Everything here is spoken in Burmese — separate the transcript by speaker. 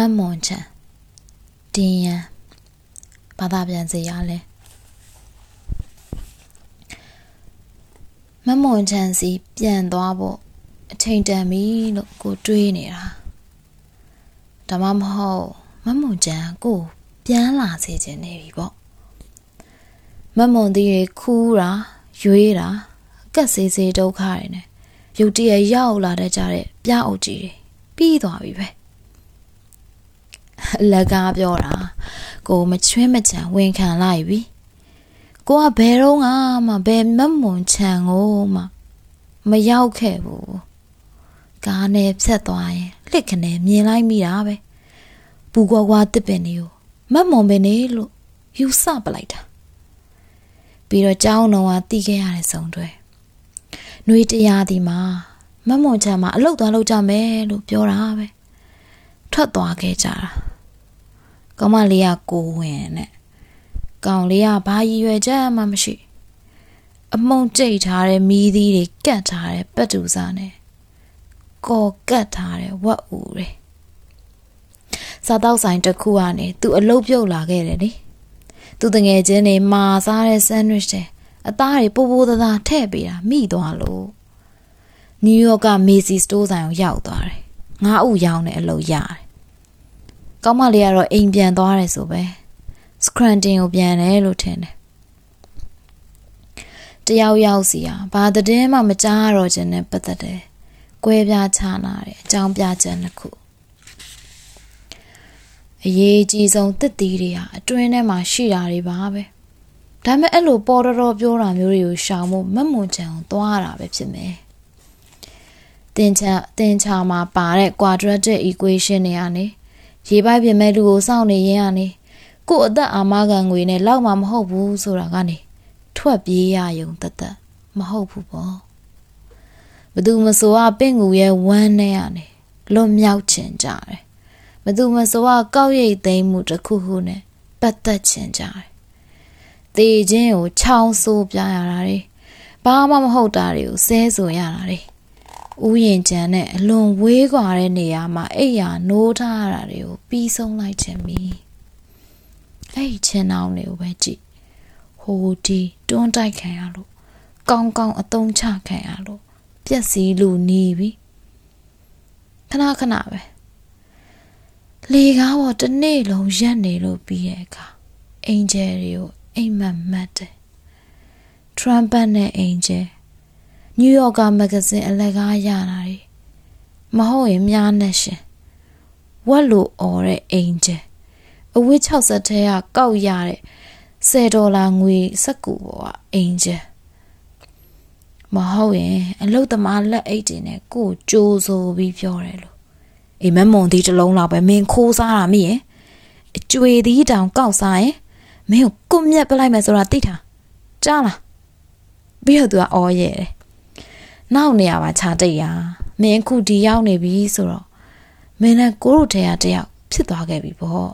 Speaker 1: မတ်မွန်ချန်တင်ရန်ဘာသာပြန်စေရလဲမတ်မွန်ချန်စီပြန်သွားဖို့အချိန်တန်ပြီလို့ကိုတွေးနေတာဒါမှမဟုတ်မတ်မွန်ချန်ကိုပြန်လာစေခြင်းနေပြီပေါ့မတ်မွန်သေးတွေခူးတာရွေးတာကက်စေးစေးဒုက္ခတွေနဲ့ရုတ်တရက်ရောက်လာတတ်ကြတဲ့ပြအုပ်ကြီးတွေပြီးသွားပြီပဲ လက်ကားပြောတာကိုမချွင်းမချံဝန်ခံလိုက်ပြီကိုကဘယ်တော့မှဘယ်မမွန်ချံကိုမှမရောက်ခဲ့ဘူးကားနဲ့ဖြတ်သွားရင်လှစ်ခနဲ့မြင်လိုက်မိတာပဲပူကွာကွာတစ်ပင်တွေကိုမမွန်ပင်နေလို့ယူဆပလိုက်တာပြီးတော့ကြောင်းတော်ကတီးခဲ့ရတဲ့စုံတွေနှွေတရားဒီမှာမမွန်ချံမှာအလုတ်သွားလောက်ကြမယ်လို့ပြောတာပဲထွက်သွားခဲ့ကြတာ ကောင်မလေးကကိုဝင်နဲ့ကောင်လေးကဘာရည်ရွယ်ချက်မှမရှိ အမုံကြိတ်ထားတဲ့မီးသီးတွေကတ်ထားတဲ့ပတ်တူစားနဲ့ကော်ကတ်ထားတဲ့ဝက်ဥတွေစားတော့ဆိုင်တစ်ခုကနေသူအလုတ်ပြုတ်လာခဲ့တယ်လေသူတငယ်ချင်းတွေမာစားတဲ့ဆန်ဒရစ်တွေအသားတွေပိုးပိုးသားသားထည့်ပေးတာမိသွားလို့နယူးယောက်ကမေစီစတိုးဆိုင်ကိုရောက်သွားတယ်ငါးဥရောင်းတဲ့အလုပ်ရတယ် ကောင်းမလေးကတော့အိမ်ပြန်သွားတယ်ဆိုပဲစခရန်တင်ကိုပြန်တယ်လို့ထင်တယ်တယောက်ယောက်စီဟာဘာတည်င်းမှမကြားရတော့ခြင်းနဲ့ပတ်သက်တယ်ကွဲပြားခြားနာတယ်အကြောင်းပြချက်တစ်ခုအရေးကြီးဆုံးတစ်တီးတွေဟာအတွင်းထဲမှာရှိတာတွေပါပဲဒါပေမဲ့အဲ့လိုပေါ်တော်တော်ပြောတာမျိုးတွေကိုရှောင်ဖို့မမွန်ချံကိုသွားတာပဲဖြစ်မယ်တင်ချာတင်ချာမှာပါတဲ့ quadratic equation တွေကနေ ရေပိုက်ပြင်မဲ့လူကိုစောင့်နေရင်ကနေကို့အသက်အာမခံငွေနဲ့လောက်မှမဟုတ်ဘူးဆိုတာကနေထွက်ပြေးရယုံတသက်မဟုတ်ဘူးပေါ့ဘသူမဆိုကပင့်ကူရဲ့ဝမ်းနဲ့ကနေလွတ်မြောက်ချင်ကြတယ်ဘသူမဆိုကကောက်ရိတ်သိမ်းမှုတစ်ခုခုနဲ့ပတ်သက်ချင်ကြတယ်တေခြင်းကိုချောင်းဆိုးပြရတာတွေဘာမှမဟုတ်တာတွေကိုဆဲဆိုရတာတွေ ဥယျင်ကျန်နဲ့အလွန်ဝေးကွာတဲ့နေရာမှာအိယာနိုးထားရတာတွေကိုပြီးဆုံးလိုက်ခြင်းမီအဲ့ဒီချင်းအောင်တွေကိုပဲကြည့်ဟိုဒီတွန်းတိုက်ခံရလို့ကောင်းကောင်းအတုံးချခံရလို့ပြက်စီးလို့နေပြီခဏခဏပဲလေကားပေါ်တစ်နေ့လုံးရက်နေလို့ပြီးတဲ့အခါအင်ဂျယ်တွေကိုအိမ်မက်မတ်တယ်ထရမ်ပတ်နဲ့အင်ဂျယ် နယူးယောက်ကမဂ္ဂဇင်းအလက်ကားရတာတွေမဟုတ်ရင်များနဲ့ရှင်ဝက်လိုអော်တဲ့အိမ်ကျဲအဝတ်60ထဲကကောက်ရတဲ့10ဒေါ်လာငွေစက်ကူပေါ်ကအိမ်ကျဲမဟုတ်ရင်အလုတ်သမားလက်အိတ်တင်နဲ့ကိုကြိုးဆိုပြီးပြောတယ်လို့အိမ်မက်မွန်ဒီတစ်လုံးလောက်ပဲမင်းခိုးစားတာမိရဲ့အကျွေသီးတောင်ကောက်စားရင်မင်းကိုကွမျက်ပလိုက်မယ်ဆိုတာသိထားကြားလားပြီးတော့သူကအော်ရဲတယ် နောက်နေရပါခြားတိတ်ရမင်းခုဒီရောက်နေပြီဆိုတော့မင်းနဲ့ကိုတို့ထဲကတယောက်ဖြစ်သွားခဲ့ပြီပေါ့